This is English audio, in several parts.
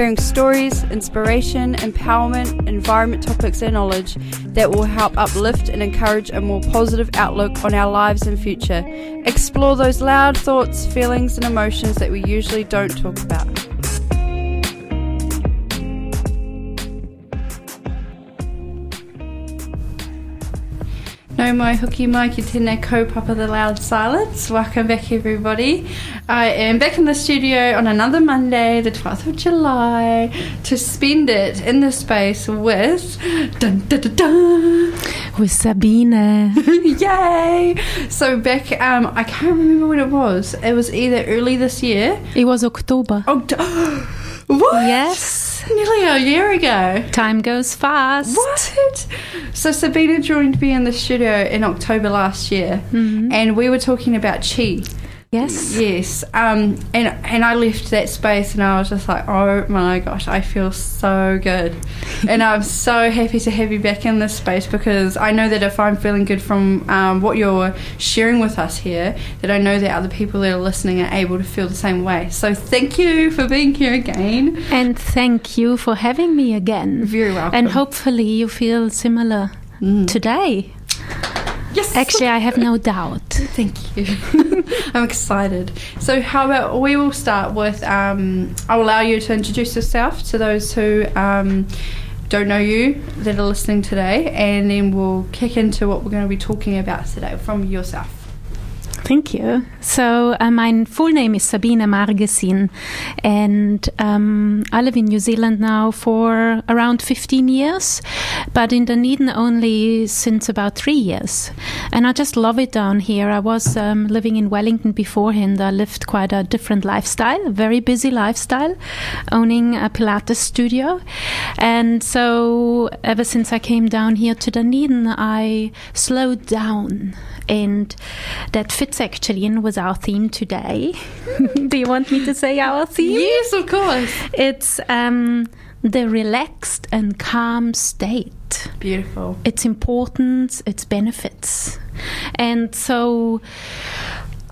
hearing stories, inspiration, empowerment, environment topics and knowledge that will help uplift and encourage a more positive outlook on our lives and future. Explore those loud thoughts, feelings and emotions that we usually don't talk about. Nau mai hoki mai ki tēnei kaupapa the loud silence. Welcome back everybody. I am back in the studio on another Monday, the 12th of July, to spend it in the space with dun, dun, dun, dun. with Sabina. Yay! So back um I can't remember when it was. It was either early this year. It was October. D- what? Yes. Nearly a year ago. Time goes fast. What? So Sabina joined me in the studio in October last year, Mhm. and we were talking about chi. Yes. Yes. Um. And and I left that space, and I was just like, oh my gosh, I feel so good, and I'm so happy to have you back in this space because I know that if I'm feeling good from um, what you're sharing with us here, that I know that other people that are listening are able to feel the same way. So thank you for being here again. And thank you for having me again. Very welcome. And hopefully you feel similar Mm. today. Yes. Actually, I have no doubt. Thank you. I'm excited. So, how about we will start with um, I'll allow you to introduce yourself to those who um, don't know you that are listening today, and then we'll kick into what we're going to be talking about today from yourself. Thank you. So, uh, my full name is Sabine Margesin, and um, I live in New Zealand now for around 15 years, but in Dunedin only since about three years. And I just love it down here. I was um, living in Wellington beforehand. I lived quite a different lifestyle, a very busy lifestyle, owning a Pilates studio. And so, ever since I came down here to Dunedin, I slowed down. And that fits actually in was our theme today. Do you want me to say our theme? Yes, of course. It's um, the relaxed and calm state Beautiful. its importance, its benefits. And so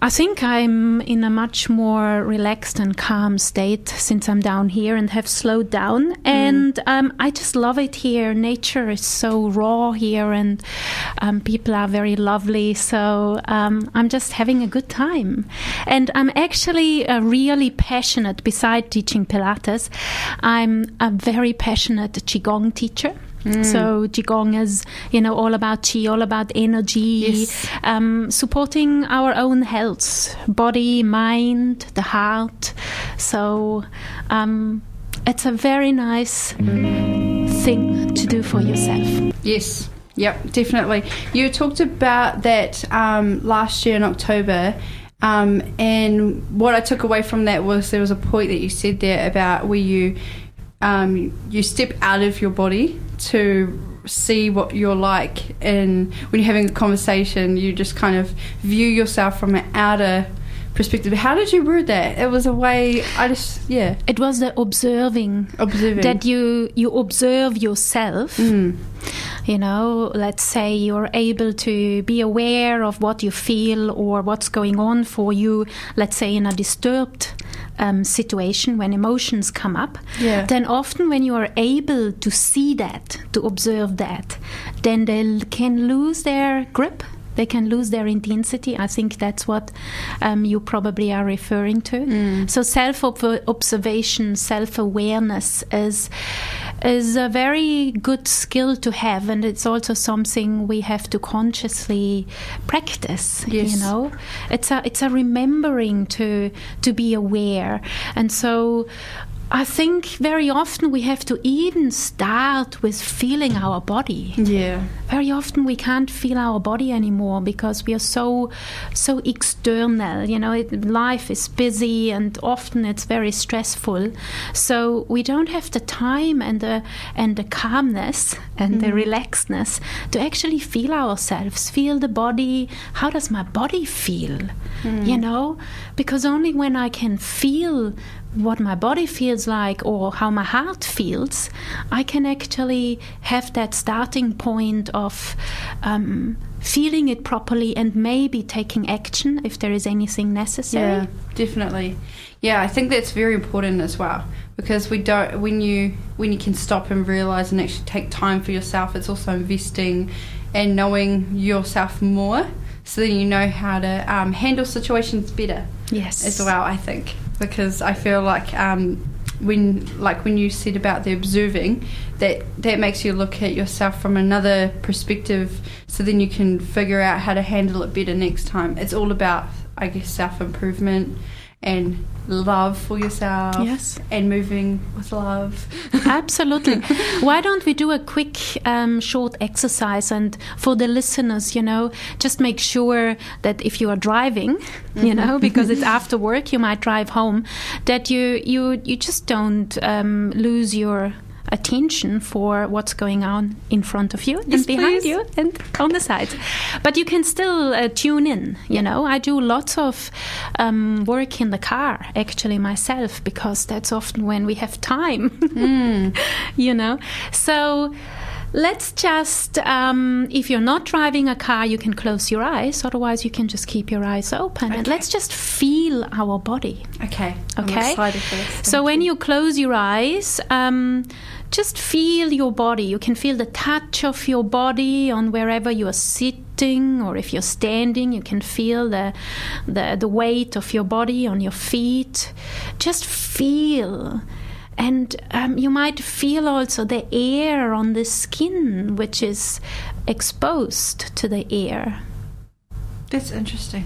I think I'm in a much more relaxed and calm state since I'm down here and have slowed down. And um, I just love it here. Nature is so raw here, and um, people are very lovely. So um, I'm just having a good time. And I'm actually uh, really passionate, beside teaching Pilates, I'm a very passionate Qigong teacher. So qigong is, you know, all about qi, all about energy, Yes. um, supporting our own health, body, mind, the heart. So um, it's a very nice thing to do for yourself. Yes. Yep, definitely. You talked about that um, last year in October, um, and what I took away from that was there was a point that you said there about where you um, you step out of your body to see what you're like, and when you're having a conversation, you just kind of view yourself from an outer perspective. How did you word that? It was a way I just yeah It was the observing observing that you you observe yourself. Mm. You know, let's say you're able to be aware of what you feel or what's going on for you, let's say in a disturbed um, situation when emotions come up. Yeah. Then often when you are able to see that, to observe that, then they can lose their grip. They can lose their intensity. I think that's what um, you probably are referring to. So self observation, self awareness is is a very good skill to have, and it's also something we have to consciously practice. Yes. You know, it's a it's a remembering to to be aware, and so I think very often we have to even start with feeling our body. Yeah. Very often we can't feel our body anymore because we are so so external. You know, it, life is busy and often it's very stressful. So we don't have the time and the and the calmness and the mm-hmm. relaxedness to actually feel ourselves, feel the body. How does my body feel? Mm. You know, because only when I can feel what my body feels like or how my heart feels, I can actually have that starting point of um, feeling it properly and maybe taking action if there is anything necessary. Yeah, definitely. Yeah, I think that's very important as well because we don't when you when you can stop and realize and actually take time for yourself. It's also investing and knowing yourself more, so then you know how to um, handle situations better Yes. as well. I think because I feel like um, when like when you said about the observing, that that makes you look at yourself from another perspective, so then you can figure out how to handle it better next time. It's all about I guess self improvement and love for yourself. Yes. and moving with love. Absolutely. Why don't we do a quick, um, short exercise? And for the listeners, you know, just make sure that if you are driving, you know, because it's after work, you might drive home, that you you you just don't um, lose your attention for what's going on in front of you Yes, and behind please. you and on the sides. But you can still uh, tune in, you know. I do lots of um, work in the car actually myself because that's often when we have time, you know. So let's just, um, if you're not driving a car, you can close your eyes, otherwise, you can just keep your eyes open and let's just feel our body. Okay, Okay. excited for this. So Thank when you close your eyes, um, just feel your body. You can feel the touch of your body on wherever you are sitting, or if you're standing, you can feel the the, the weight of your body on your feet. Just feel. And um, you might feel also the air on the skin, which is exposed to the air. that's interesting.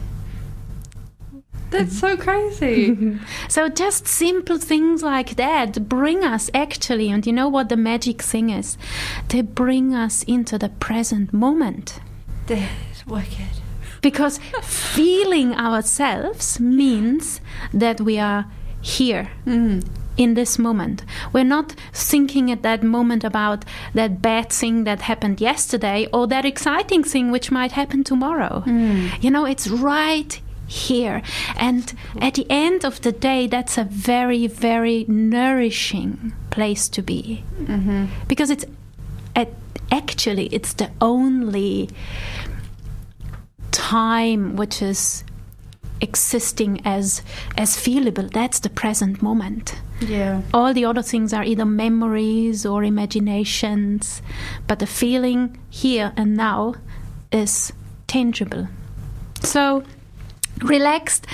That's so crazy. So just simple things like that bring us actually, and you know what the magic thing is? They bring us into the present moment. that's wicked. Because feeling ourselves means that we are here mm-hmm. in this moment. We're not thinking at that moment about that bad thing that happened yesterday or that exciting thing which might happen tomorrow. Mm. You know, it's right here. And at the end of the day, that's a very, very nourishing place to be. Mm-hmm. Because it's at, actually it's the only time which is existing as as feelable that's the present moment Yeah. all the other things are either memories or imaginations but the feeling here and now is tangible so relaxed.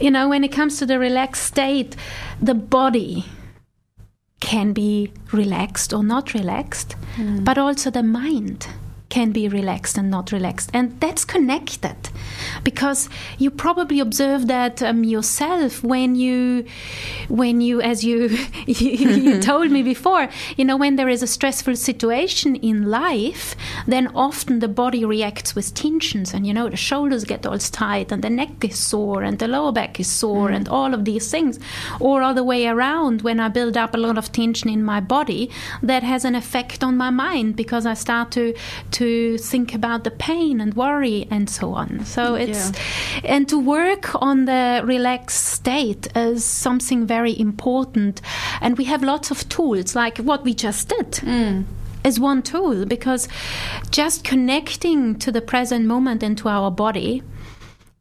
You know when it comes to the relaxed state the body can be relaxed or not relaxed hmm. but also the mind can be relaxed and not relaxed. And that's connected because you probably observe that um, yourself when you when you as you you told me before you know when there is a stressful situation in life then often the body reacts with tensions and you know the shoulders get all tight and the neck is sore and the lower back is sore and all of these things or other way around when i build up a lot of tension in my body that has an effect on my mind because i start to to think about the pain and worry and so on. So it's and to work on the relaxed state is something very important. And we have lots of tools like what we just did mm. is one tool because just connecting to the present moment and to our body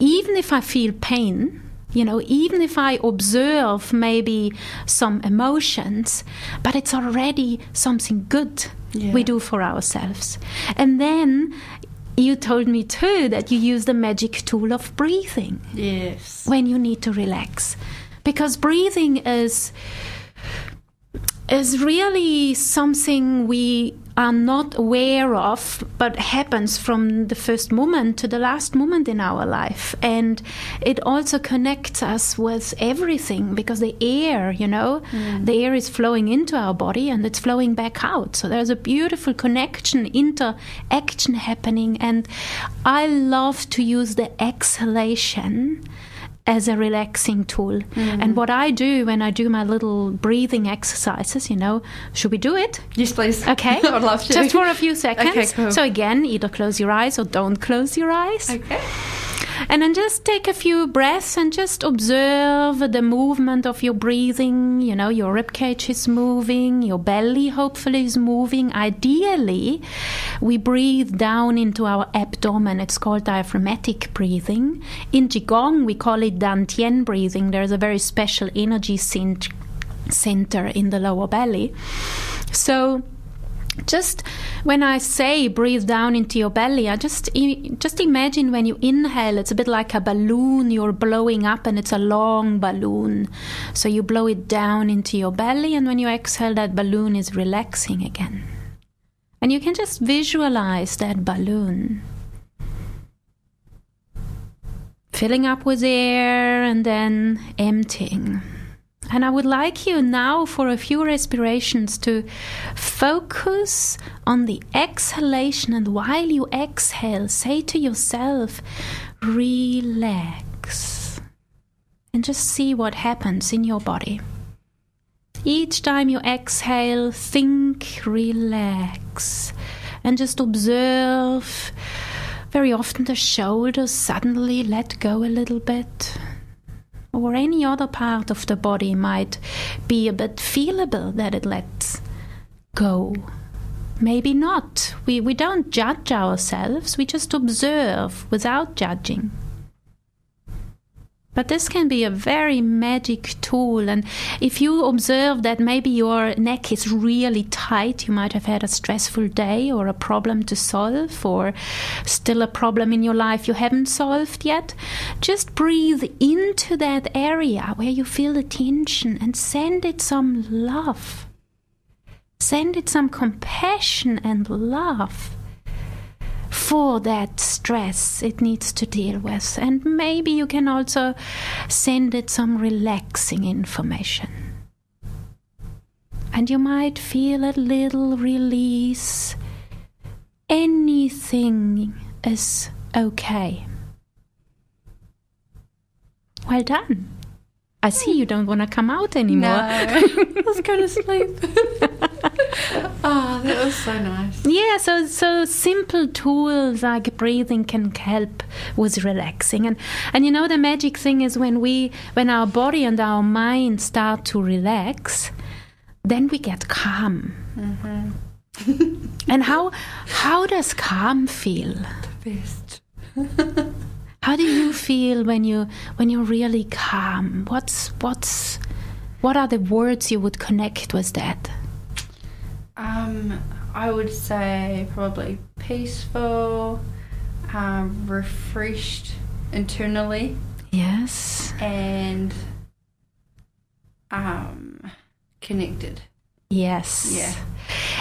even if I feel pain, you know, even if I observe maybe some emotions, but it's already something good Yeah. we do for ourselves. And then you told me too that you use the magic tool of breathing Yes. when you need to relax because breathing is is really something we are not aware of, but happens from the first moment to the last moment in our life. And it also connects us with everything because the air, you know, mm. the air is flowing into our body and it's flowing back out. So there's a beautiful connection, interaction happening. And I love to use the exhalation as a relaxing tool. Mm. And what I do when I do my little breathing exercises, you know, should we do it? Yes, please. Okay. I'd love to. Just for a few seconds. Okay, cool. So again, either close your eyes or don't close your eyes. Okay. And then just take a few breaths and just observe the movement of your breathing. You know, your rib cage is moving, your belly hopefully is moving. Ideally, we breathe down into our abdomen. It's called diaphragmatic breathing. In Qigong, we call it Dantian breathing. There's a very special energy center in the lower belly. So, just when I say breathe down into your belly, I just just imagine when you inhale, it's a bit like a balloon you're blowing up, and it's a long balloon. So you blow it down into your belly, and when you exhale, that balloon is relaxing again. And you can just visualize that balloon filling up with air and then emptying. And I would like you now for a few respirations to focus on the exhalation. And while you exhale, say to yourself, relax. And just see what happens in your body. Each time you exhale, think, relax. And just observe. Very often the shoulders suddenly let go a little bit or any other part of the body might be a bit feelable that it lets go. Maybe not. We, we don't judge ourselves, we just observe without judging. But this can be a very magic tool. And if you observe that maybe your neck is really tight, you might have had a stressful day or a problem to solve, or still a problem in your life you haven't solved yet, just breathe into that area where you feel the tension and send it some love. Send it some compassion and love for that stress it needs to deal with. And maybe you can also send it some relaxing information. And you might feel a little release. Anything is okay. Well done. I see you don't want to come out anymore. No, let's go to sleep. oh, that was so nice. Yeah, so so simple tools like breathing can help with relaxing, and and you know the magic thing is when we when our body and our mind start to relax, then we get calm. Mm-hmm. and how how does calm feel? The best. How do you feel when you when you're really calm? What's what's what are the words you would connect with that? Um, I would say probably peaceful, um, refreshed internally. Yes. And um, connected. Yes. Yeah.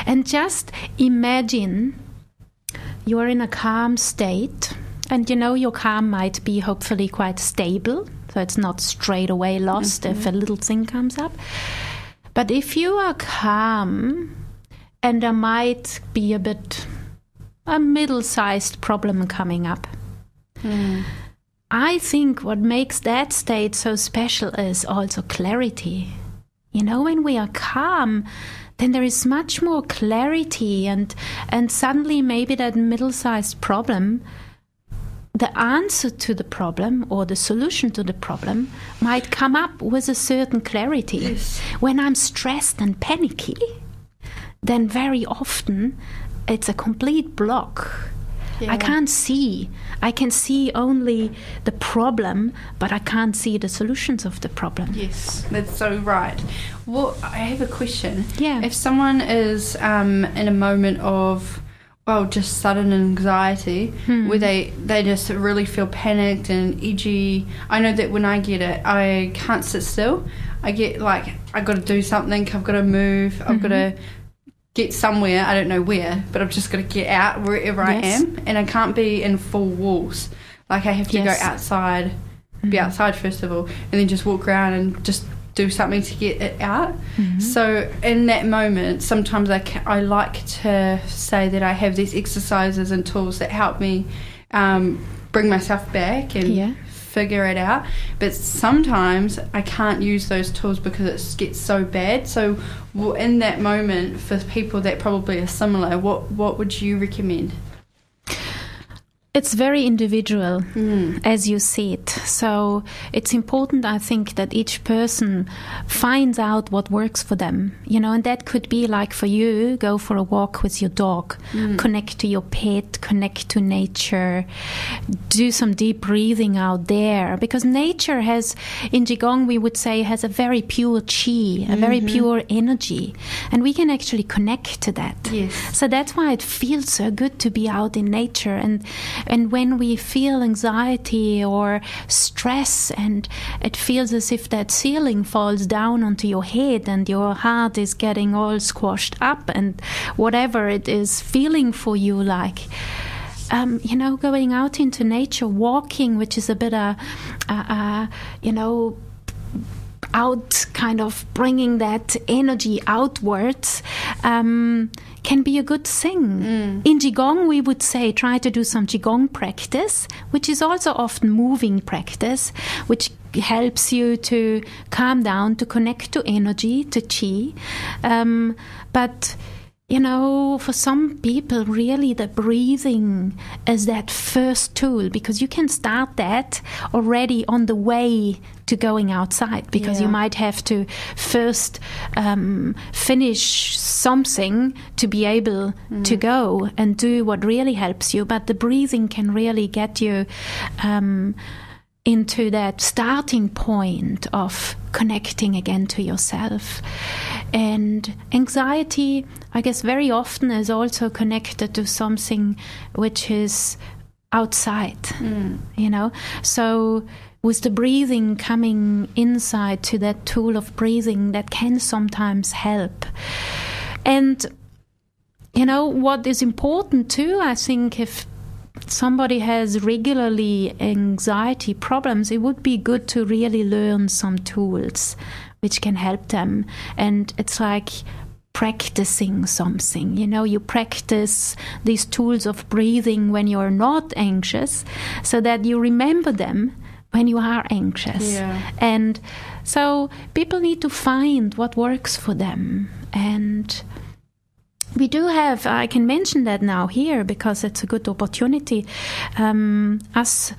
And just imagine you are in a calm state and you know, your calm might be hopefully quite stable, so it's not straight away lost mm-hmm. if a little thing comes up. But if you are calm and there might be a bit a middle sized problem coming up. Mm. I think what makes that state so special is also clarity. You know, when we are calm, then there is much more clarity and and suddenly maybe that middle sized problem the answer to the problem or the solution to the problem might come up with a certain clarity. Yes. When I'm stressed and panicky, then very often it's a complete block. Yeah. I can't see. I can see only the problem, but I can't see the solutions of the problem. Yes, that's so right. Well, I have a question. Yeah. If someone is um, in a moment of well, just sudden anxiety hmm. where they they just really feel panicked and edgy. I know that when I get it, I can't sit still. I get like I've got to do something. I've got to move. I've mm-hmm. got to get somewhere. I don't know where, but I've just got to get out wherever I am, and I can't be in full walls. Like I have to Yes. go outside, be Mhm. outside first of all, and then just walk around and just do something to get it out. Mhm. So in that moment, sometimes I, ca- I like to say that I have these exercises and tools that help me um, bring myself back and Yeah. Figure it out. But sometimes I can't use those tools because it gets so bad. So in that moment, for people that probably are similar, what what would you recommend? It's very individual. Mm. as you see it. So it's important, I think, that each person finds out what works for them. You know, and that could be like for you, go for a walk with your dog, Mm. connect to your pet, connect to nature, do some deep breathing out there. Because nature has, in Qigong, we would say, has a very pure chi, a very pure energy. And we can actually connect to that. Yes. So that's why it feels so good to be out in nature and and when we feel anxiety or stress and it feels as if that ceiling falls down onto your head and your heart is getting all squashed up and whatever it is feeling for you like um, you know, going out into nature, walking, which is a bit a, a, a you know, out kind of bringing that energy outwards um, can be a good thing. In Qigong, we would say try to do some Qigong practice, which is also often moving practice, which helps you to calm down, to connect to energy, to chi. Um, but you know, for some people, really the breathing is that first tool because you can start that already on the way to going outside because you might have to first um, finish something to be able to go and do what really helps you. But the breathing can really get you. Um, into that starting point of connecting again to yourself. And anxiety, I guess, very often is also connected to something which is outside, mm. you know? So, with the breathing coming inside to that tool of breathing, that can sometimes help. And you know what is important too i think if somebody has regularly anxiety problems it would be good to really learn some tools which can help them. And it's like practicing something you know you practice these tools of breathing when you're not anxious so that you remember them when you are anxious. Yeah. and so people need to find what works for them. And we do have, I can mention that now here because it's a good opportunity. Um, us,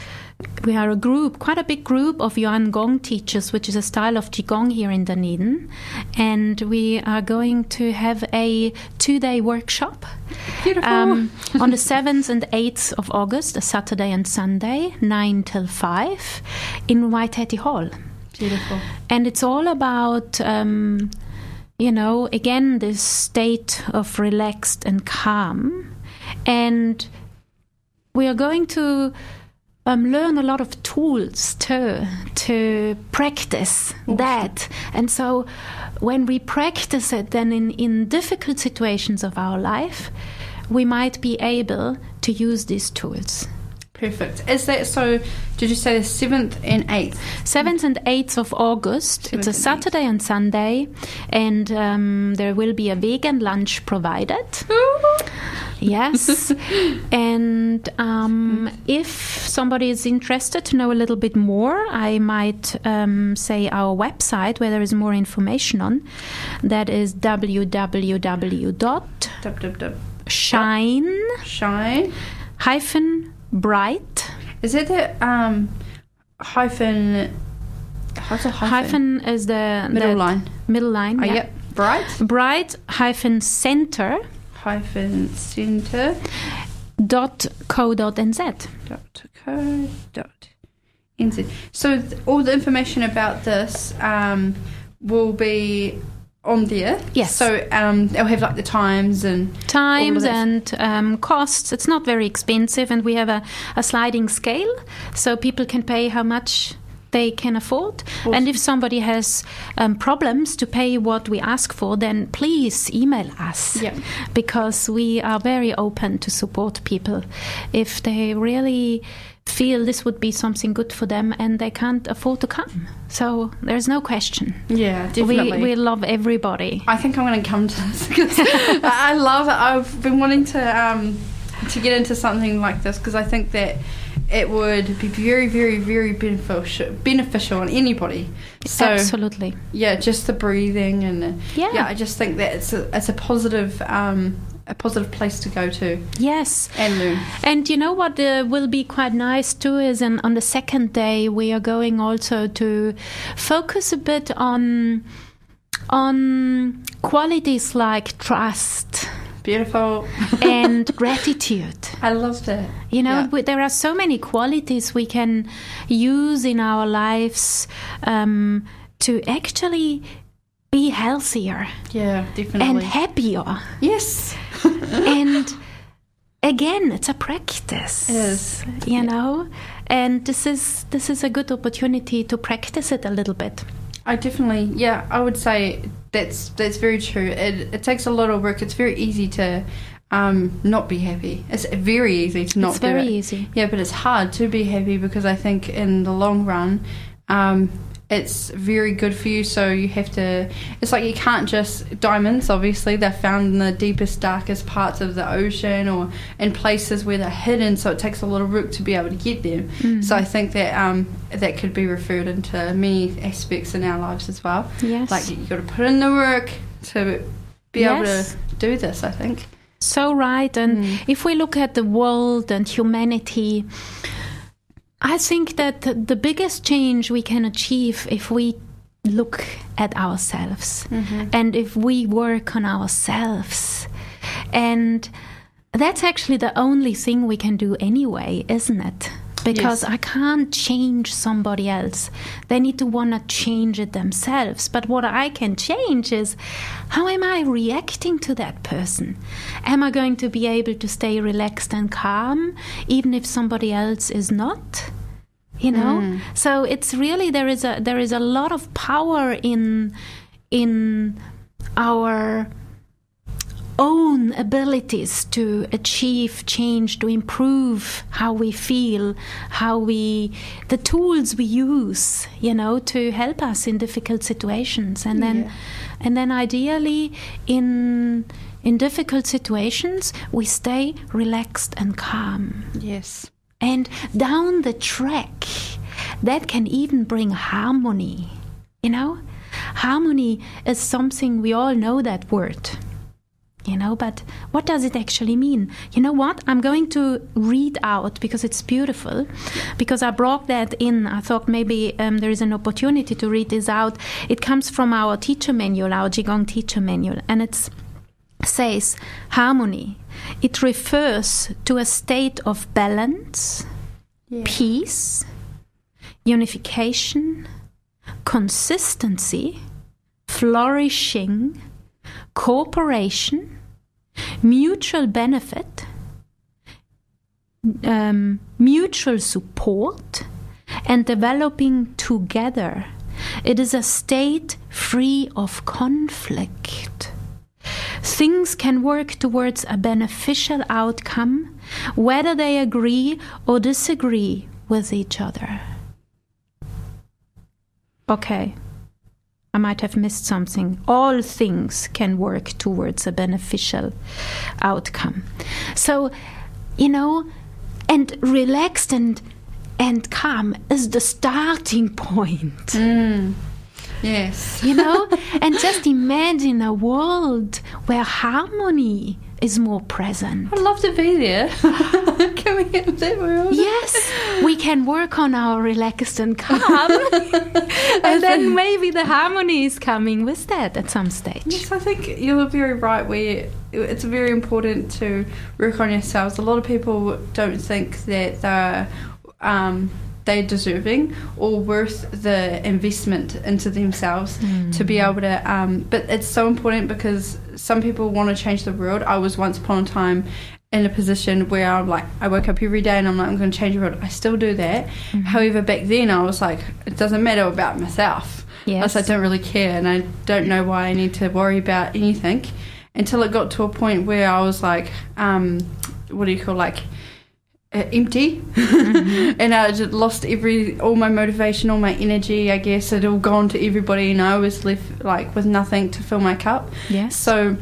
we are a group, quite a big group of Yuan Gong teachers, which is a style of Qigong here in Dunedin. And we are going to have a two day workshop um, on the 7th and 8th of August, a Saturday and Sunday, 9 till 5, in Waitati Hall. Beautiful. And it's all about, um, you know, again, this state of relaxed and calm. And we are going to um, learn a lot of tools too to practice that. And so when we practice it, then in, in difficult situations of our life, we might be able to use these tools. Perfect. Is that so? Did you say the seventh and eighth? 7th and 8th of August. it's a Saturday and Sunday, and um, there will be a vegan lunch provided. Yes. and um, if somebody is interested to know a little bit more, I might um, say our website where there is more information on. That is www.shine Shine. hyphen bright Is it the um hyphen? Hyphen? hyphen is the middle the line. middle line Oh, yeah. yep. Bright bright hyphen center hyphen center dot co dot nz dot co dot nz. So th- all the information about this um, will be on there. Yes. So um, they'll have like the times and times and um, costs it's not very expensive and we have a, a sliding scale so people can pay how much they can afford. And if somebody has um, problems to pay what we ask for, then please email us Yeah. because we are very open to support people if they really feel this would be something good for them and they can't afford to come. So there's no question. Yeah, definitely. We, we love everybody. I think I'm going to come to this because I love it. I've been wanting to um, to get into something like this because I think that it would be very, very, very beneficial beneficial on anybody. So Absolutely. yeah, just the breathing and uh, Yeah. I just think that it's a it's a positive um, a positive place to go to Yes. and learn. And you know what uh, will be quite nice too is in, on the second day we are going also to focus a bit on on qualities like trust Beautiful. and gratitude. I loved it. You know, Yeah. there are so many qualities we can use in our lives um, to actually be healthier Yeah, definitely. and happier. yes. and again, it's a practice. It is. You know, and this is this is a good opportunity to practice it a little bit. I definitely, yeah, I would say that's that's very true. It, it takes a lot of work. It's very easy to um, not be happy. It's very easy to not it's very it. easy. Yeah, but it's hard to be happy because I think in the long run, um, it's very good for you. So you have to. It's like you can't just diamonds. Obviously, they're found in the deepest, darkest parts of the ocean or in places where they're hidden. So it takes a lot of work to be able to get them. Mm. So I think that um, that could be referred into many aspects in our lives as well. Yes. Like you got to put in the work to be Yes. able to do this. I think. So right, and Mm. if we look at the world and humanity, I think that the biggest change we can achieve if we look at ourselves mm-hmm. and if we work on ourselves. And that's actually the only thing we can do anyway, isn't it? Because Yes. I can't change somebody else. They need to want to change it themselves. But what I can change is how am I reacting to that person? Am I going to be able to stay relaxed and calm even if somebody else is not? You know? Mm. So it's really there is a there is a lot of power in in our own abilities to achieve change, to improve how we feel, how we, the tools we use, you know, to help us in difficult situations, and then, Yeah. and then ideally in in difficult situations we stay relaxed and calm. Yes. And down the track, that can even bring harmony. You know, harmony is something we all know that word. You know, but what does it actually mean? You know what? I'm going to read out because it's beautiful. Because I brought that in. I thought maybe um, there is an opportunity to read this out. It comes from our teacher manual, our Qigong teacher manual, and it says harmony. It refers to a state of balance, Yeah. peace, unification, consistency, flourishing, cooperation, mutual benefit, um, mutual support, and developing together. It is a state free of conflict. Things can work towards a beneficial outcome, whether they agree or disagree with each other. Okay, I might have missed something. All things can work towards a beneficial outcome. So, you know, and relaxed and and calm is the starting point. Mm. Yes. You know? and just imagine a world where harmony is more present. I'd love to be there. Yes, we can work on our relaxed and calm. and then maybe the harmony is coming with that at some stage. Yes, I think you're very right. Where it's very important to work on yourselves. A lot of people don't think that they're um, they're deserving or worth the investment into themselves to be able to. Um, but it's so important because some people want to change the world. I was once upon a time in a position where I'm like, I wake up every day and I'm like, I'm going to change the world. I still do that. Mm-hmm. However, back then I was like, it doesn't matter about myself. Yes. I don't really care and I don't know why I need to worry about anything until it got to a point where I was like, um, what do you call like, uh, empty Mm-hmm. and I just lost every all my motivation all my energy I guess it all gone to everybody and I was left like with nothing to fill my cup Yes. so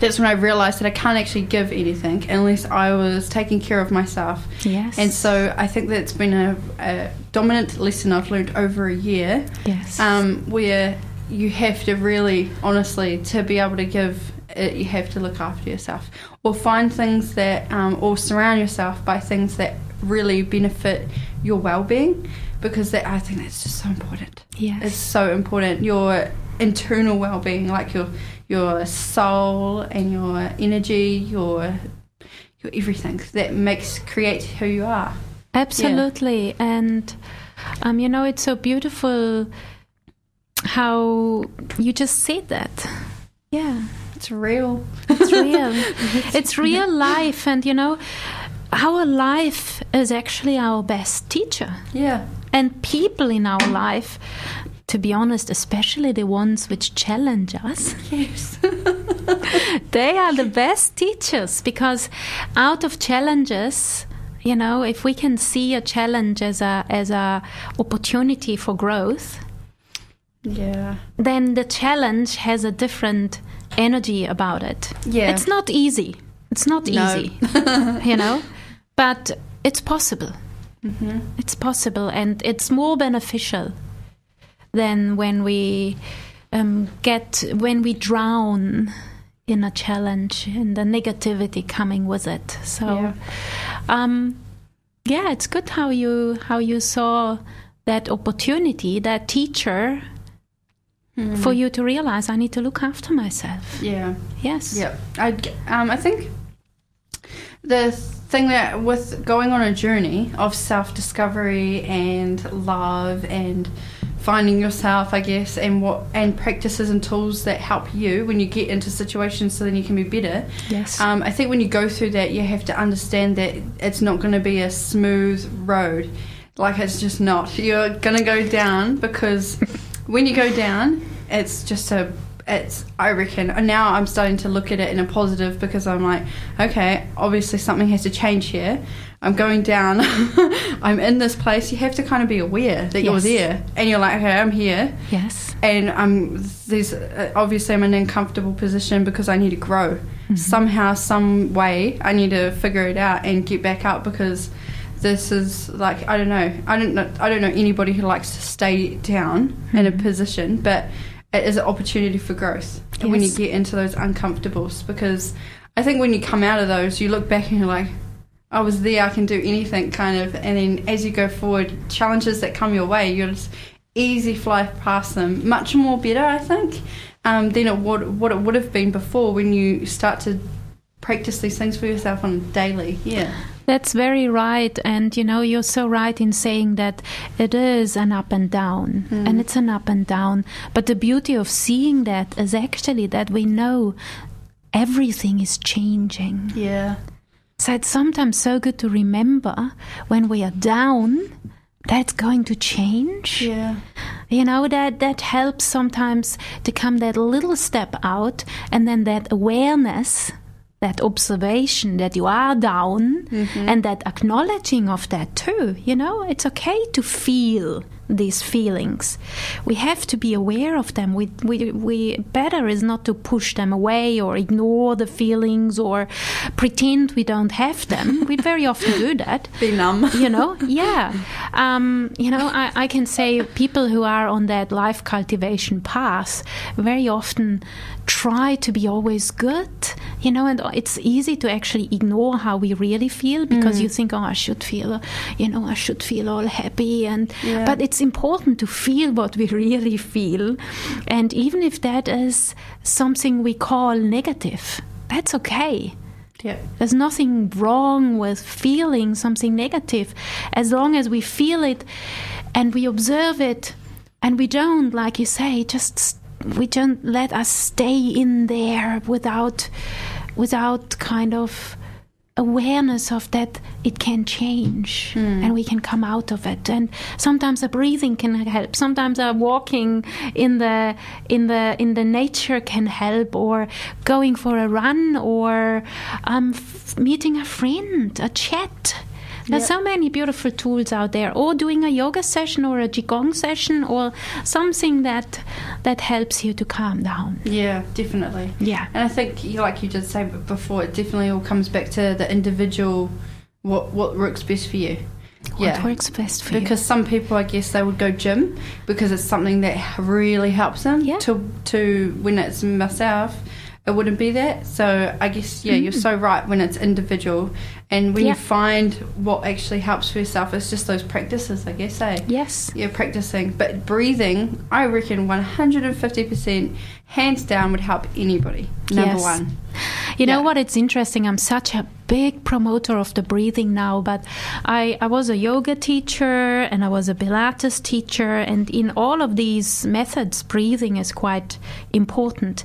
that's when I realized that I can't actually give anything unless I was taking care of myself. yes. And so I think that's been a, a dominant lesson I've learned over a year, yes. um, where you have to really, honestly, to be able to give, it, you have to look after yourself or find things that, um, or surround yourself by things that really benefit your well-being because that I think that's just so important yes. is so important. Your internal well-being, like your your soul and your energy, your your everything that makes create who you are. Absolutely. And, um, you know, it's so beautiful how you just said that. Yeah, It's real. it's real. it's real life. And, you know, our life is actually our best teacher. Yeah. And people in our life, to be honest, especially the ones which challenge us, Yes. they are the best teachers because out of challenges you know if we can see a challenge as a as a opportunity for growth yeah. then the challenge has a different energy about it Yeah. it's not easy it's not No. easy you know but it's possible Mm-hmm. it's possible and it's more beneficial than when we um, get when we drown in a challenge and the negativity coming with it so Yeah. um, yeah it's good how you how you saw that opportunity that teacher for you to realize i need to look after myself Yeah. yes Yep. I um I think the thing that with going on a journey of self discovery and love and finding yourself, I guess, and what and practices and tools that help you when you get into situations so then you can be better. yes Um, I think when you go through that, you have to understand that it's not going to be a smooth road. Like it's just not. You're going to go down because when you go down, it's just a. It's I reckon. And now I'm starting to look at it in a positive because I'm like, okay, obviously something has to change here. I'm going down. I'm in this place. You have to kind of be aware that you're there, and you're like, okay, I'm here yes and I'm there's uh, obviously I'm in an uncomfortable position because I need to grow mm-hmm. somehow, some way. I need to figure it out and get back up because this is like I don't know. I don't know. I don't know anybody who likes to stay down in a mm-hmm. position, but it is an opportunity for growth when you get into those uncomfortables because I think when you come out of those, you look back and you're like. I was there, I can do anything kind of and then as you go forward, challenges that come your way, you're just easy fly past them. Much more better, I think, um, than it would what it would have been before when you start to practice these things for yourself on a daily. Yeah. That's very right. And you know, you're so right in saying that it is an up and down. And it's an up and down. But the beauty of seeing that is actually that we know everything is changing. Yeah. So it's sometimes so good to remember when we are down, that's going to change. Yeah. You know, that, that helps sometimes to come that little step out and then that awareness, that observation that you are down mm-hmm. and that acknowledging of that too. You know, it's okay to feel these feelings. We have to be aware of them. We, we, we better is not to push them away or ignore the feelings or pretend we don't have them. we very often do that Be numb. you know yeah um, you know I, I can say people who are on that life cultivation path very often try to be always good you know and it's easy to actually ignore how we really feel because you think oh i should feel you know i should feel all happy and Yeah. but it's important to feel what we really feel. And even if that is something we call negative that's okay. Yeah. there's nothing wrong with feeling something negative. As long as we feel it and we observe it and we don't, like you say, just we don't let us stay in there without without kind of awareness of that it can change Hmm. and we can come out of it. And sometimes the breathing can help. Sometimes a walking in the in the in the nature can help or going for a run or um, f- meeting a friend a chat there's Yep. so many beautiful tools out there or doing a yoga session or a qigong session or something that that helps you to calm down Yeah, definitely. yeah And I think, like you did say before, it definitely all comes back to the individual, what what works best for you. what works best for you because some people, I guess, they would go gym because it's something that really helps them. Yeah. To to when it's myself, it wouldn't be that. So I guess yeah, you're mm. so right when it's individual, and when. Yeah. you find what actually helps for yourself, it's just those practices, I guess. Eh? yes Yeah, practicing. But breathing, I reckon 150% hands down would help anybody. Number Yes. one. You know what? It's interesting. I'm such a big promoter of the breathing now, but I, I was a yoga teacher and I was a Pilates teacher, and in all of these methods, breathing is quite important.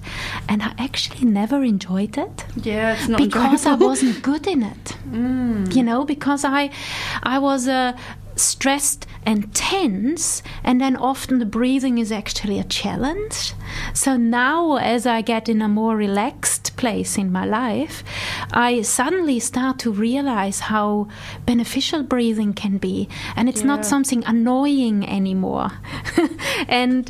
And I actually never enjoyed it Yeah, it's not because I wasn't good in it. Mm. You know, because I, I was uh, stressed and tense, and then often the breathing is actually a challenge. So now, as I get in a more relaxed place in my life, I suddenly start to realize how beneficial breathing can be, and it's not something annoying anymore. and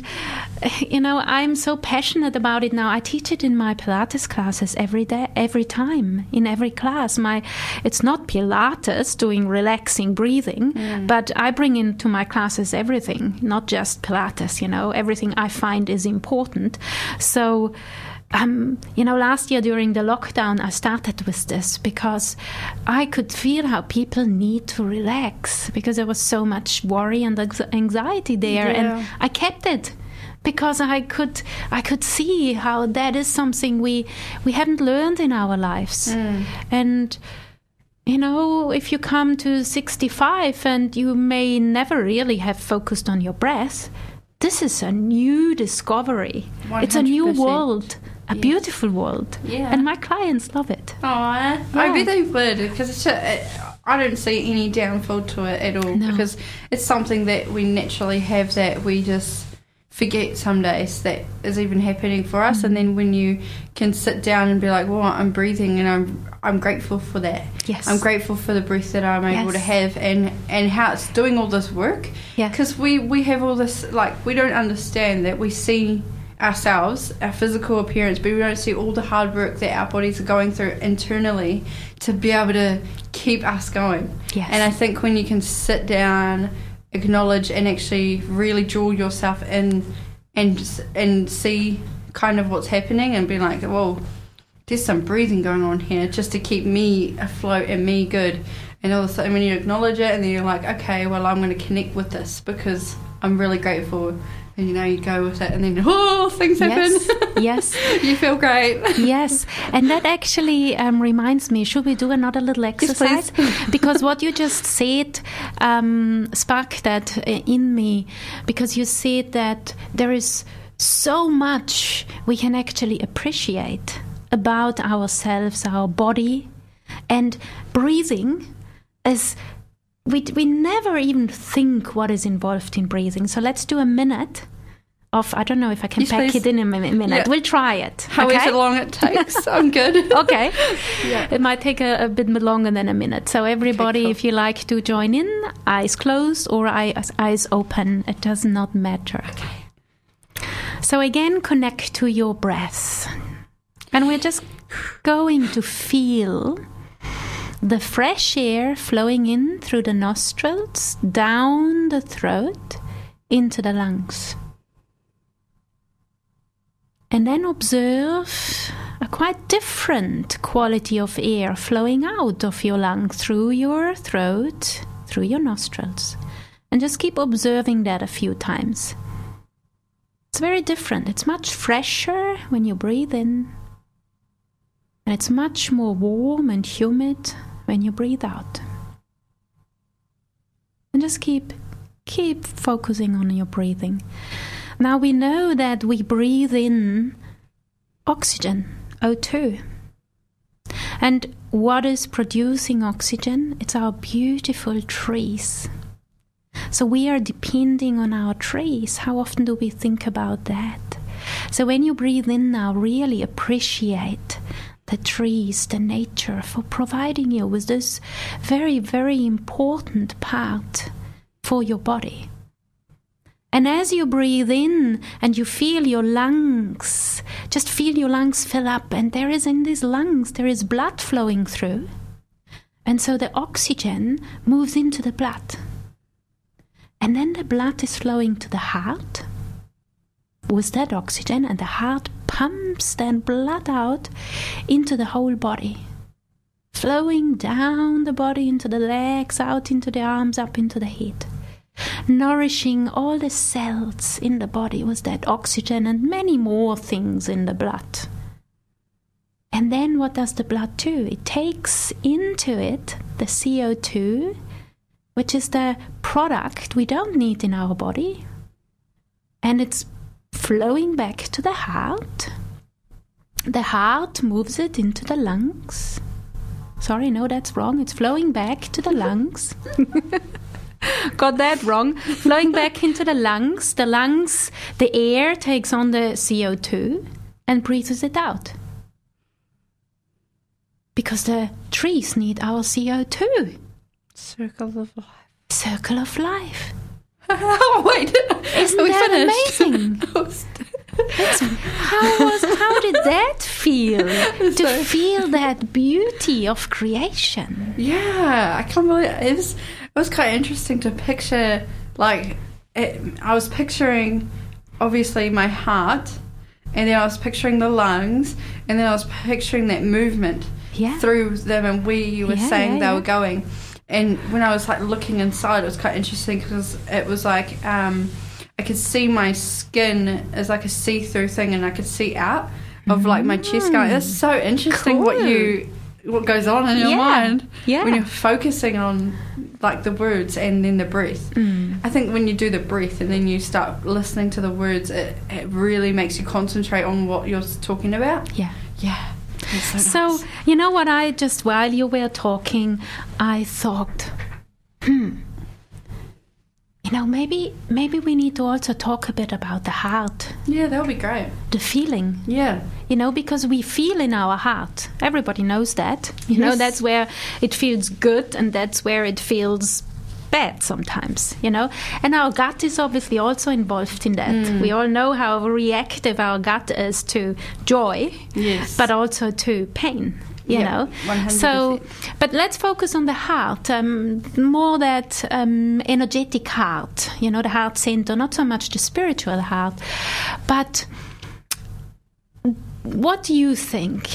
you know, I'm so passionate about it now. I teach it in my Pilates classes every day, every time, in every class. My, it's not Pilates doing relaxing breathing, but I bring into my classes everything, not just Pilates. You know, everything I find is important. So. Um, you know, last year during the lockdown, I started with this because I could feel how people need to relax because there was so much worry and anxiety there, Yeah. and I kept it because I could I could see how that is something we we haven't learned in our lives, mm. and you know if you come to 65 and you may never really have focused on your breath, this is a new discovery. It's a new world. A Yes. beautiful world, Yeah. and my clients love it. I Yeah. bet they would because it's a, I don't see any downfall to it at all No. because it's something that we naturally have that we just forget some days that is even happening for us and mm-hmm. then when you can sit down and be like well I'm breathing and I'm I'm grateful for that Yes. I'm grateful for the breath that I'm able to have and and how it's doing all this work Yeah. because we we have all this like we don't understand that we see ourselves our physical appearance but we don't see all the hard work that our bodies are going through internally to be able to keep us going Yes. and i think when you can sit down acknowledge and actually really draw yourself in and and see kind of what's happening and be like well there's some breathing going on here just to keep me afloat and me good. And all of a sudden, when you acknowledge it, and then you're like, okay, well, I'm going to connect with this because I'm really grateful. And you know, you go with it, and then, oh, things happen. Yes. yes. you feel great. yes, and that actually um, reminds me. Should we do another little exercise? because what you just said um, sparked that uh, in me. Because you said that there is so much we can actually appreciate about ourselves, our body, and breathing is. We, we never even think what is involved in breathing. So let's do a minute of, I don't know if I can Yes, pack please. it in a minute. Yeah. We'll try it. However okay? long it takes, I'm good. okay. Yeah. It might take a, a bit longer than a minute. So everybody, cool. if you like to join in, eyes closed or eyes, eyes open, it does not matter. Okay. So again, connect to your breath. And we're just going to feel the fresh air flowing in through the nostrils, down the throat, into the lungs. And then observe a quite different quality of air flowing out of your lung through your throat, through your nostrils. And just keep observing that a few times. It's very different. It's much fresher when you breathe in. And it's much more warm and humid when you breathe out. And just keep keep focusing on your breathing. Now we know that we breathe in oxygen, O2. And what is producing oxygen? It's our beautiful trees. So we are depending on our trees. How often do we think about that? So when you breathe in now, really appreciate the trees, the nature for providing you with this very, very important part for your body. And as you breathe in and you feel your lungs, just feel your lungs fill up, and there is in these lungs, there is blood flowing through. And so the oxygen moves into the blood. And then the blood is flowing to the heart with that oxygen, and the heart pumps then blood out into the whole body, flowing down the body into the legs, out into the arms, up into the head, nourishing all the cells in the body with that oxygen and many more things in the blood. And then what does the blood do? It takes into it the CO2, which is the product we don't need in our body, and it's flowing back to the heart. The heart moves it into the lungs. Sorry, no, that's wrong. It's flowing back to the lungs. Got that wrong. Flowing back into the lungs. The lungs, the air takes on the CO2 and breathes it out. Because the trees need our CO2. Circle of life. Circle of life. oh, wait. Isn't Are we that finished? amazing? How was how did that feel? to feel that beauty of creation. Yeah, I can't believe it was. It was quite interesting to picture. Like, it, I was picturing, obviously, my heart, and then I was picturing the lungs, and then I was picturing that movement Yeah. through them and where you were Yeah, saying yeah, they were going. And when I was like looking inside, it was quite interesting because it was like um, I could see my skin as like a see-through thing, and I could see out of like my chest. Going, it's so interesting what you what goes on in your Yeah, mind yeah. when you're focusing on like the words and then the breath. Mm. I think when you do the breath and then you start listening to the words, it, it really makes you concentrate on what you're talking about. Yeah. Yeah. So, So nice. you know what? I just while you were talking, I thought, hmm. You know, maybe maybe we need to also talk a bit about the heart, yeah, that would be great. the feeling. Yeah. You know, because we feel in our heart. Everybody knows that. You know, that's where it feels good and that's where it feels bad sometimes, you know. And our gut is obviously also involved in that. Mm. We all know how reactive our gut is to joy, Yes. but also to pain. You Yeah, know, 100%. so but let's focus on the heart, um, more that um, energetic heart. You know, the heart center, not so much the spiritual heart, but what do you think?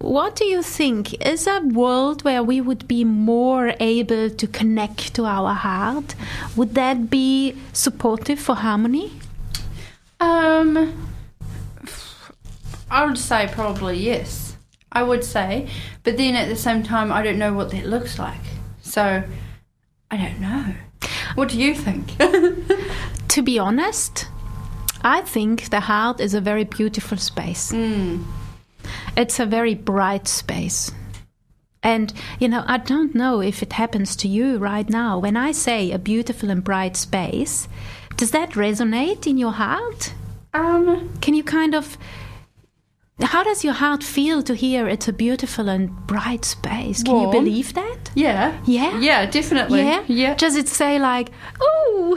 What do you think is a world where we would be more able to connect to our heart? Would that be supportive for harmony? Um, I would say probably yes. I would say, but then at the same time, I don't know what that looks like. So, I don't know. What do you think? To be honest, I think the heart is a very beautiful space. mm. It's a very bright space. And, you know, I don't know if it happens to you right now. When I say a beautiful and bright space, does that resonate in your heart? Um, Can you kind of. How does your heart feel to hear it's a beautiful and bright space? Can you believe that? yeah. Yeah? Yeah, definitely. Yeah? Yeah. Does it say, like, oh,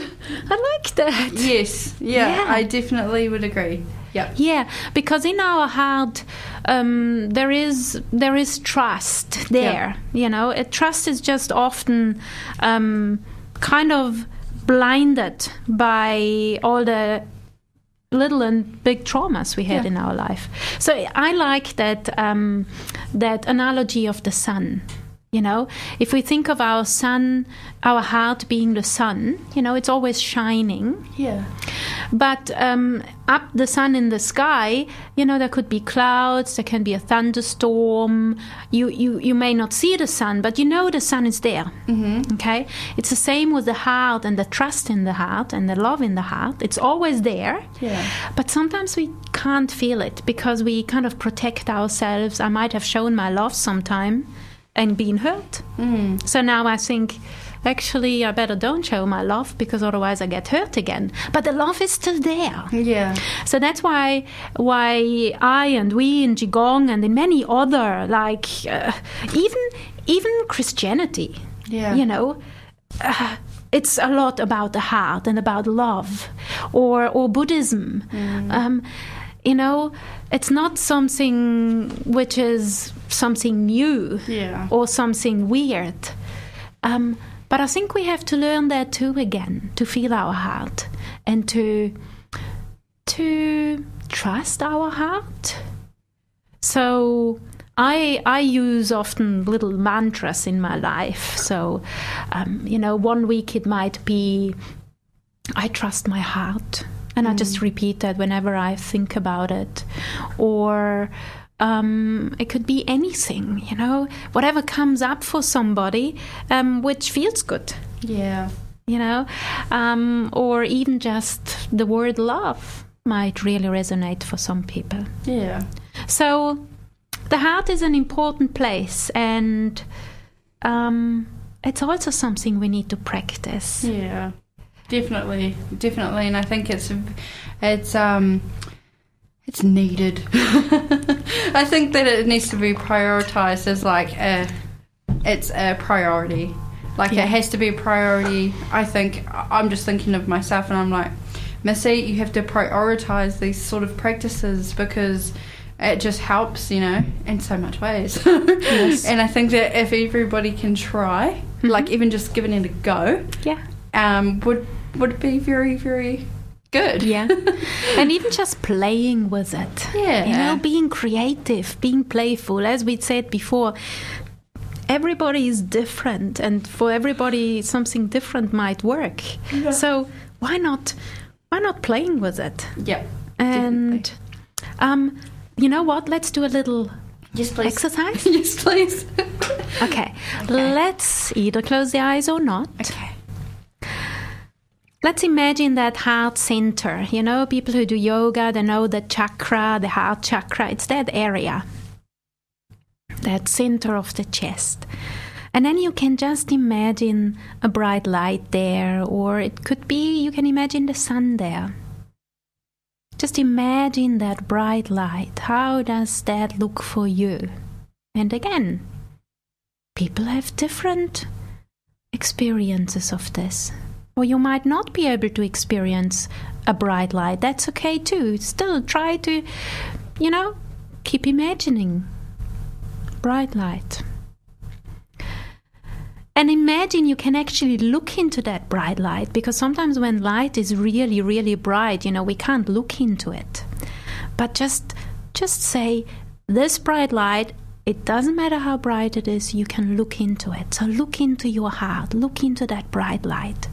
I like that? yes. Yeah, Yeah. I definitely would agree. Yeah. Yeah, because in our heart um, there is there is trust there. You know, Uh, trust is just often um, kind of blinded by all the little and big traumas we had Yeah. in our life. So I like that um, that analogy of the sun. You know, if we think of our sun, our heart being the sun, you know, it's always shining. Yeah. But um, up the sun in the sky, you know, there could be clouds, there can be a thunderstorm. You, you, you may not see the sun, but you know the sun is there. Mm-hmm. Okay? It's the same with the heart and the trust in the heart and the love in the heart. It's always there. Yeah. But sometimes we can't feel it because we kind of protect ourselves. I might have shown my love sometime and being hurt. Mm. So now I think actually I better don't show my love because otherwise I get hurt again. But the love is still there. Yeah. So that's why why I and we in Qigong and in many other like uh, even even Christianity. Yeah. You know. Uh, it's a lot about the heart and about love, or or Buddhism. Um, you know, it's not something which is something new Yeah. or something weird. Um, but I think we have to learn that too again, to feel our heart and to to trust our heart. So I I use often little mantras in my life. So um, you know, one week it might be I trust my heart. And I just repeat that whenever I think about it. Or um, it could be anything, you know, whatever comes up for somebody um, which feels good, Yeah. you know, um, or even just the word love might really resonate for some people. Yeah. So the heart is an important place, and um, it's also something we need to practice. Yeah, definitely, definitely, and I think it's it's um it's needed. I think that it needs to be prioritized as like a it's a priority. Like Yeah. it has to be a priority. I think I'm just thinking of myself, and I'm like, Missy, you have to prioritize these sort of practices because it just helps, you know, in so much ways. yes. And I think that if everybody can try, like even just giving it a go, Yeah. um, would would be very very good. Yeah. and even just playing with it. Yeah. You know, being creative, being playful. As we said before, everybody is different, and for everybody, something different might work. So why not? Why not playing with it? Yeah. And um, you know what? Let's do a little Yes, please. exercise. yes, please. Okay. Okay. Let's either close the eyes or not. okay. Let's imagine that heart center. You know, people who do yoga, they know the chakra, the heart chakra. It's that area, that center of the chest. And then you can just imagine a bright light there, or it could be you can imagine the sun there. Just imagine that bright light. How does that look for you? And again, people have different experiences of this. Or you might not be able to experience a bright light. That's okay too. Still try to, you know, keep imagining bright light. And imagine you can actually look into that bright light because sometimes when light is really, really bright, you know, we can't look into it. But just just say, this bright light, it doesn't matter how bright it is, you can look into it. So look into your heart, look into that bright light.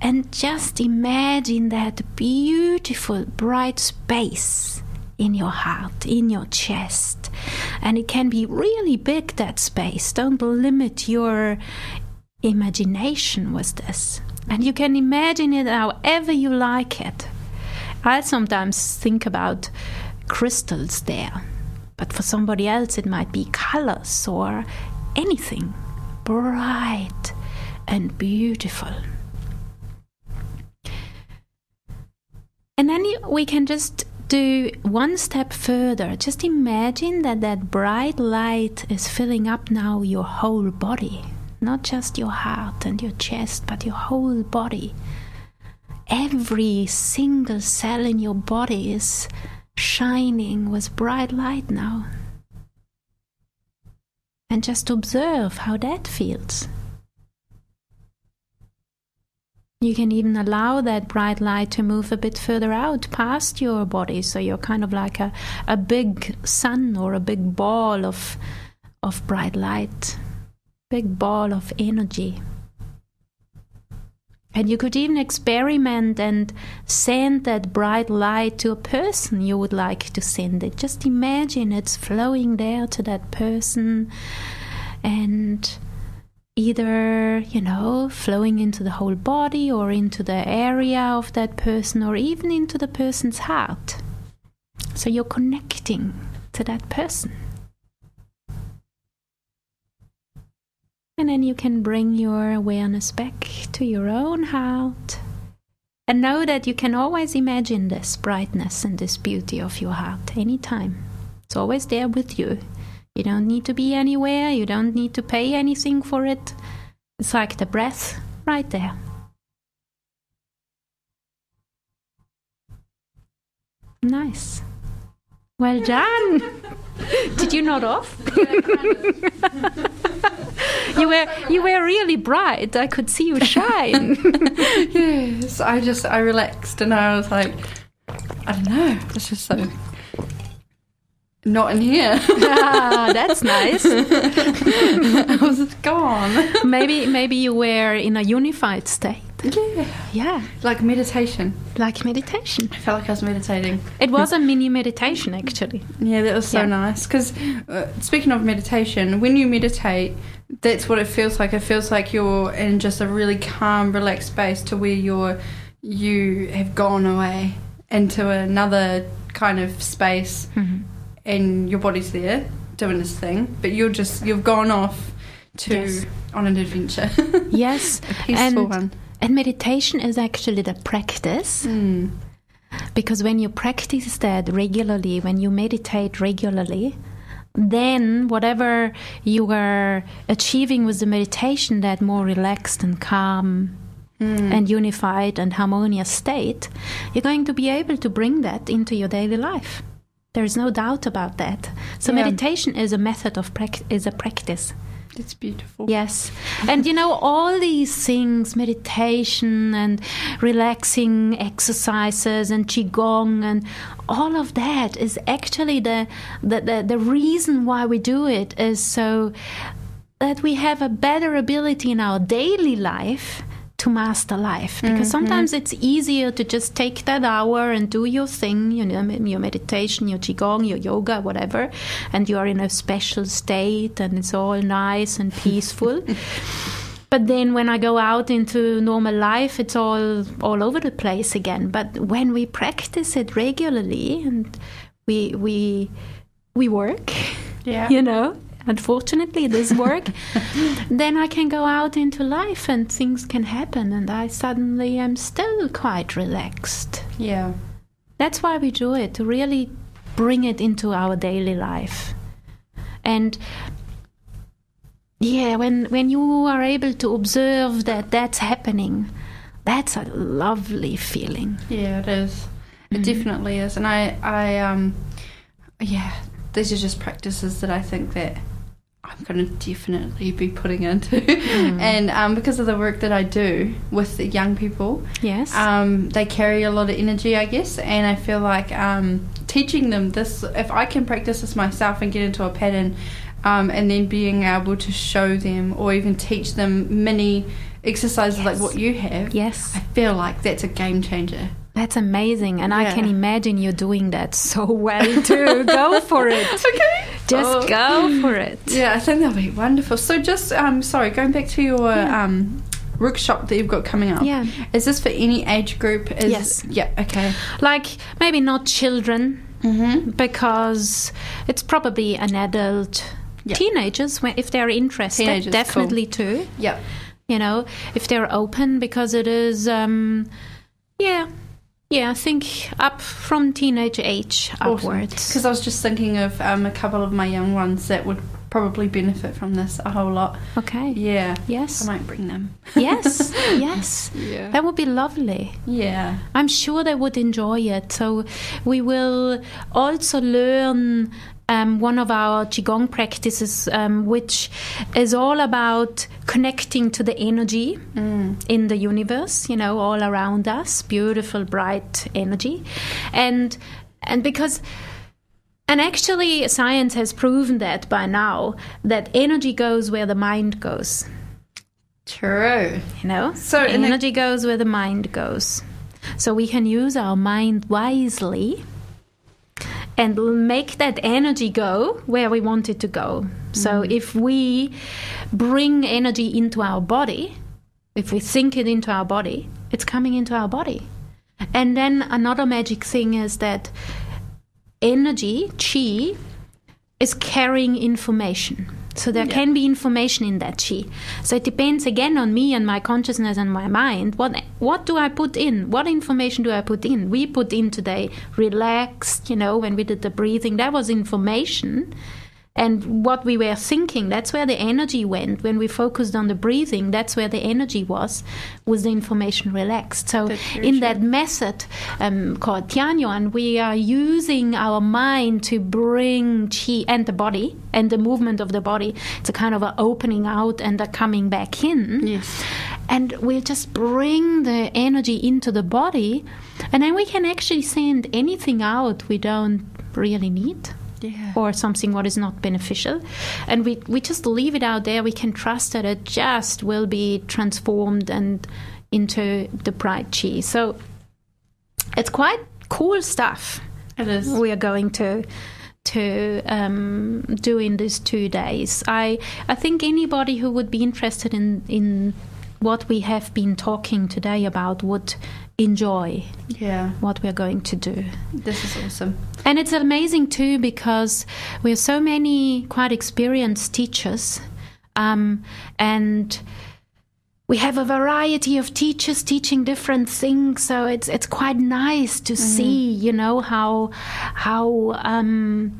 And just imagine that beautiful, bright space in your heart, in your chest. And it can be really big, that space. Don't limit your imagination with this. And you can imagine it however you like it. I sometimes think about crystals there, but for somebody else, it might be colors or anything bright and beautiful. And then we can just do one step further. Just imagine that that bright light is filling up now your whole body, not just your heart and your chest, but your whole body. Every single cell in your body is shining with bright light now. And just observe how that feels. You can even allow that bright light to move a bit further out past your body, so you're kind of like a, a big sun or a big ball of, of bright light, big ball of energy. And you could even experiment and send that bright light to a person you would like to send it. Just imagine it's flowing there to that person and either, you know, flowing into the whole body or into the area of that person or even into the person's heart. So you're connecting to that person. And then you can bring your awareness back to your own heart. And know that you can always imagine this brightness and this beauty of your heart anytime. It's always there with you. You don't need to be anywhere, you don't need to pay anything for it. It's like the breath right there. Nice. Well done. Did you nod off? you were you were really bright. I could see you shine. yes, I just I relaxed and I was like, I don't know, it's just so not in here. ah, that's nice. I was gone. Maybe maybe you were in a unified state. Yeah, Yeah, like meditation. like meditation. I felt like I was meditating. It was a mini meditation actually. Yeah, that was so Yeah. nice. Because uh, speaking of meditation, when you meditate, that's what it feels like. It feels like you're in just a really calm, relaxed space to where you're you have gone away into another kind of space, Mm-hmm. And your body's there doing this thing, but you're just you've gone off to Yes. on an adventure, Yes, a peaceful and one. and meditation is actually the practice. Mm. Because when you practice that regularly, when you meditate regularly, then whatever you are achieving with the meditation, that more relaxed and calm Mm. and unified and harmonious state, you're going to be able to bring that into your daily life. There's no doubt about that. So Yeah. meditation is a method of prac- is a practice. It's beautiful. Yes. And you know, all these things, meditation and relaxing exercises and Qigong and all of that is actually the, the, the, the reason why we do it is so that we have a better ability in our daily life to master life. Because mm-hmm. sometimes it's easier to just take that hour and do your thing you know your meditation your qigong your yoga whatever and you are in a special state and it's all nice and peaceful. But then when i go out into normal life it's all all over the place again. But when we practice it regularly and we we we work Yeah. you know unfortunately this work then i can go out into life and things can happen and i suddenly am still quite relaxed Yeah. that's why we do it to really bring it into our daily life and yeah when when you are able to observe that that's happening that's a lovely feeling Yeah, it is. It Mm. definitely is, and I, I, um, yeah, these are just practices that I think that I'm going to definitely be putting into, Mm. and um, because of the work that I do with the young people, yes um, they carry a lot of energy, I guess, and I feel like um, teaching them this, if I can practice this myself and get into a pattern, um, and then being able to show them or even teach them mini exercises like what you have, yes I feel like that's a game changer. That's amazing, and I can imagine you doing that so well too. go for it. Okay. Just Oh. go for it. Yeah, I think that'll be wonderful. So, just um, sorry, going back to your Yeah. um, workshop that you've got coming up. Yeah. Is this for any age group? Is, Yes. Yeah. Okay. Like maybe not children Mm-hmm. because it's probably an adult. Yeah. Teenagers, if they're interested, Teenagers, definitely too. Yeah. You know, if they're open, because it is, um, yeah, yeah. I think up from teenage age upwards. Because I was just thinking of um, a couple of my young ones that would probably benefit from this a whole lot. Okay. Yeah. Yes. I might bring them. yes. Yes. Yeah. That would be lovely. Yeah. I'm sure they would enjoy it. So we will also learn um, one of our qigong practices, um, which is all about connecting to the energy in the universe. You know, all around us, beautiful, bright energy, and and because. And actually, science has proven that by now that energy goes where the mind goes. True. You know? So, energy goes where the mind goes. So we can use our mind wisely and make that energy go where we want it to go. So mm. if we bring energy into our body, if we sink it into our body, it's coming into our body. And then another magic thing is that energy, chi, is carrying information. So there can be information in that chi. So it depends again on me and my consciousness and my mind. What what do I put in? What information do I put in? We put in today relaxed, you know, when we did the breathing, that was information. And what we were thinking, that's where the energy went. When we focused on the breathing, that's where the energy was, was the information relaxed. So in true. that method um, called Tianyuan, we are using our mind to bring chi and the body and the movement of the body. It's a kind of a opening out and a coming back in. Yes. And we'll just bring the energy into the body, and then we can actually send anything out we don't really need Yeah. or something what is not beneficial and we, we just leave it out there we can trust that it just will be transformed and into the bright chi so it's quite cool stuff It is. we are going to to um, do in these two days i i think anybody who would be interested in in what we have been talking today about would enjoy Yeah. what we're going to do This is awesome. and it's amazing too because we have so many quite experienced teachers, um, and we have a variety of teachers teaching different things. So it's it's quite nice to see, you know, how how. Um,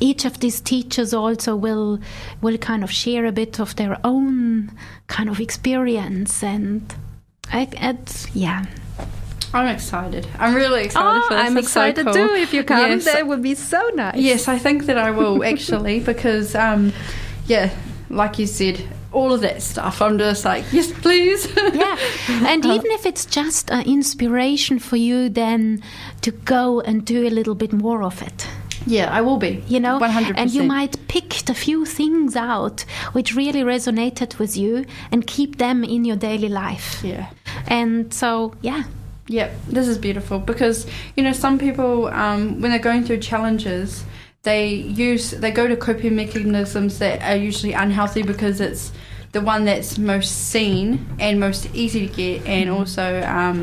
each of these teachers also will will kind of share a bit of their own kind of experience and I, it's yeah I'm excited. I'm really excited for this. Oh, I'm It's so excited cool. too. If you come, Yes. that would be so nice. Yes, I think that I will actually because, um, yeah, like you said, all of that stuff. I'm just like, yes, please. yeah and even if it's just an inspiration for you then to go and do a little bit more of it yeah, I will be. you know 100%. and you might pick the few things out which really resonated with you and keep them in your daily life Yeah. and so yeah Yeah, this is beautiful because you know some people um, when they're going through challenges, they use they go to coping mechanisms that are usually unhealthy because it's the one that's most seen and most easy to get, and also um,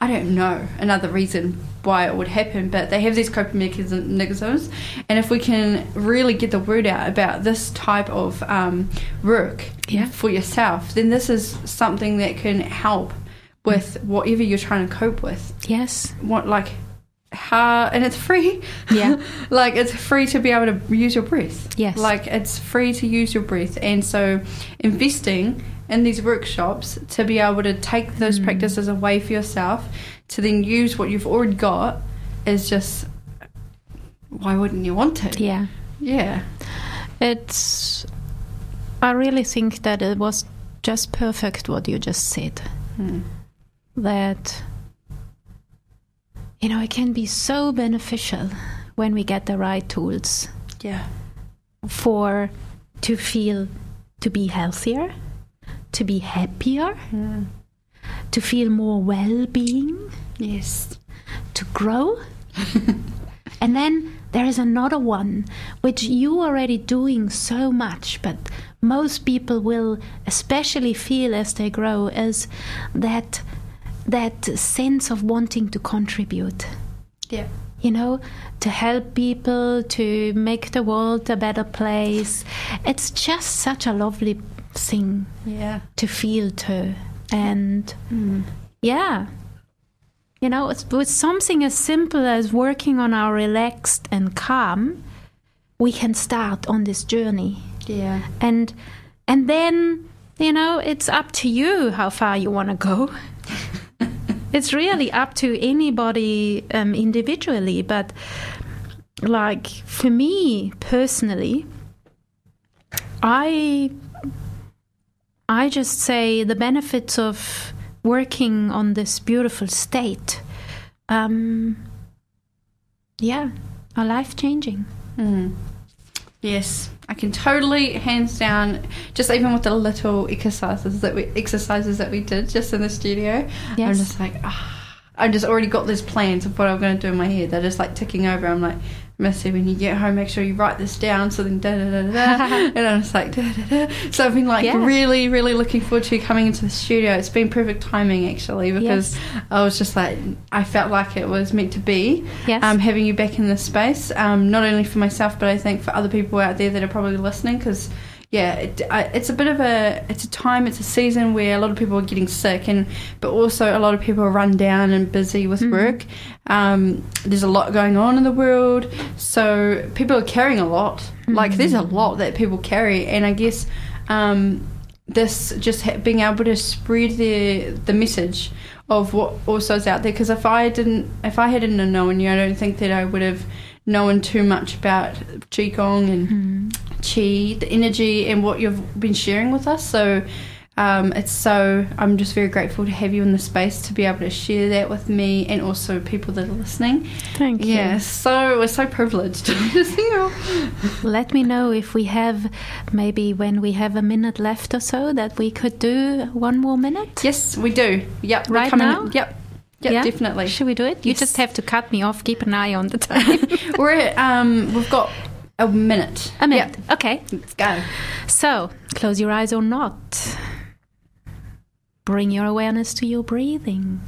I don't know another reason why it would happen, but they have these coping mechanisms, and if we can really get the word out about this type of um, work Yeah. for yourself, then this is something that can help with whatever you're trying to cope with. yes What like how and it's free. Yeah. like it's free to be able to use your breath. Yes. Like it's free to use your breath and so investing in these workshops to be able to take Mm. those practices away for yourself to then use what you've already got is just why wouldn't you want it yeah Yeah. it's i really think that it was just perfect what you just said Hmm. that you know it can be so beneficial when we get the right tools Yeah. for to feel to be healthier to be happier Hmm. to feel more well-being Yes. to grow and then there is another one which you already doing so much but most people will especially feel as they grow is that that sense of wanting to contribute Yeah. you know to help people to make the world a better place it's just such a lovely thing Yeah. to feel too and Hmm. yeah. You know, it's with something as simple as working on our relaxed and calm, we can start on this journey. Yeah. And and then, you know, it's up to you how far you want to go. it's really up to anybody um, individually, but like for me personally, I I just say the benefits of working on this beautiful state, um, yeah, are life changing. Mm. Yes, I can totally, hands down, just even with the little exercises that we exercises that we did just in the studio. yes. I'm just like, ah, I've just already got these plans of what I'm going to do in my head. They're just like ticking over. I'm like, Missy, when you get home, make sure you write this down. So then, da da da da, da. and I'm just like, da da da. So I've been like Yeah. really, really looking forward to coming into the studio. It's been perfect timing actually because I was just like, I felt like it was meant to be Yes. um, having you back in this space, um, not only for myself, but I think for other people out there that are probably listening, because yeah, it, it's a bit of a it's a time, it's a season where a lot of people are getting sick, and but also a lot of people are run down and busy with work. Um, there's a lot going on in the world, so people are carrying a lot. Like there's a lot that people carry, and I guess. Um, this just ha- being able to spread the the message of what also is out there because if I didn't if I hadn't known you I don't think that I would have known too much about qigong and chi the energy and what you've been sharing with us so um, it's so I'm just very grateful to have you in the space to be able to share that with me and also people that are listening Thank you. yeah so we're so privileged. Let me know if we have maybe when we have a minute left or so that we could do one more minute. yes we do yep we're Right coming- now? yep yep Yeah? definitely Should we do it? You Yes. just have to cut me off. Keep an eye on the time. We're at, um, we've got a minute. a minute. Yep, Okay. let's go. So, close your eyes or not. Bring your awareness to your breathing.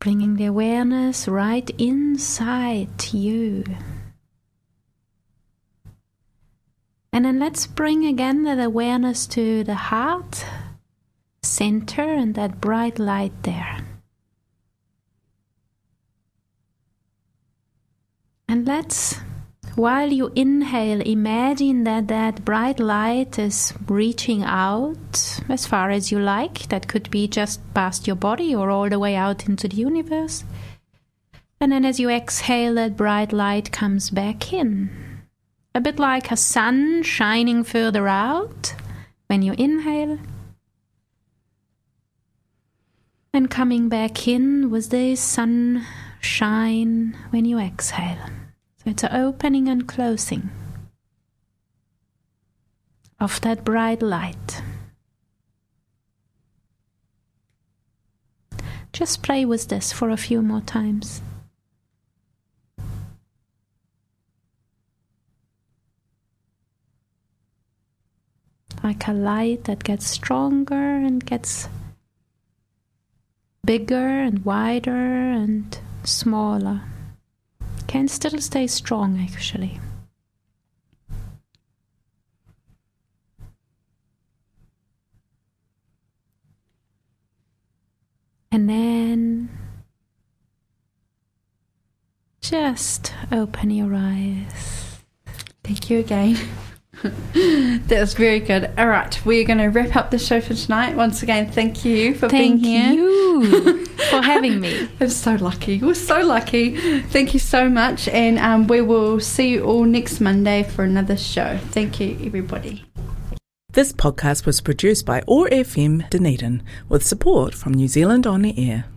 Bringing the awareness right inside you. And then let's bring again that awareness to the heart center and that bright light there. And let's while you inhale, imagine that that bright light is reaching out as far as you like. That could be just past your body or all the way out into the universe. And then as you exhale, that bright light comes back in. A bit like a sun shining further out when you inhale. And coming back in with the sunshine when you exhale. So it's an opening and closing of that bright light. Just play with this for a few more times. Like a light that gets stronger and gets bigger and wider and smaller can still stay strong actually. And then just open your eyes. Thank you again. That was very good. All right, we're going to wrap up the show for tonight. Once again, thank you for Thank being here. you for having me. I'm so lucky. We're so lucky. Thank you so much. And um, we will see you all next Monday for another show. Thank you, everybody. This podcast was produced by OAR FM Dunedin with support from New Zealand On the Air.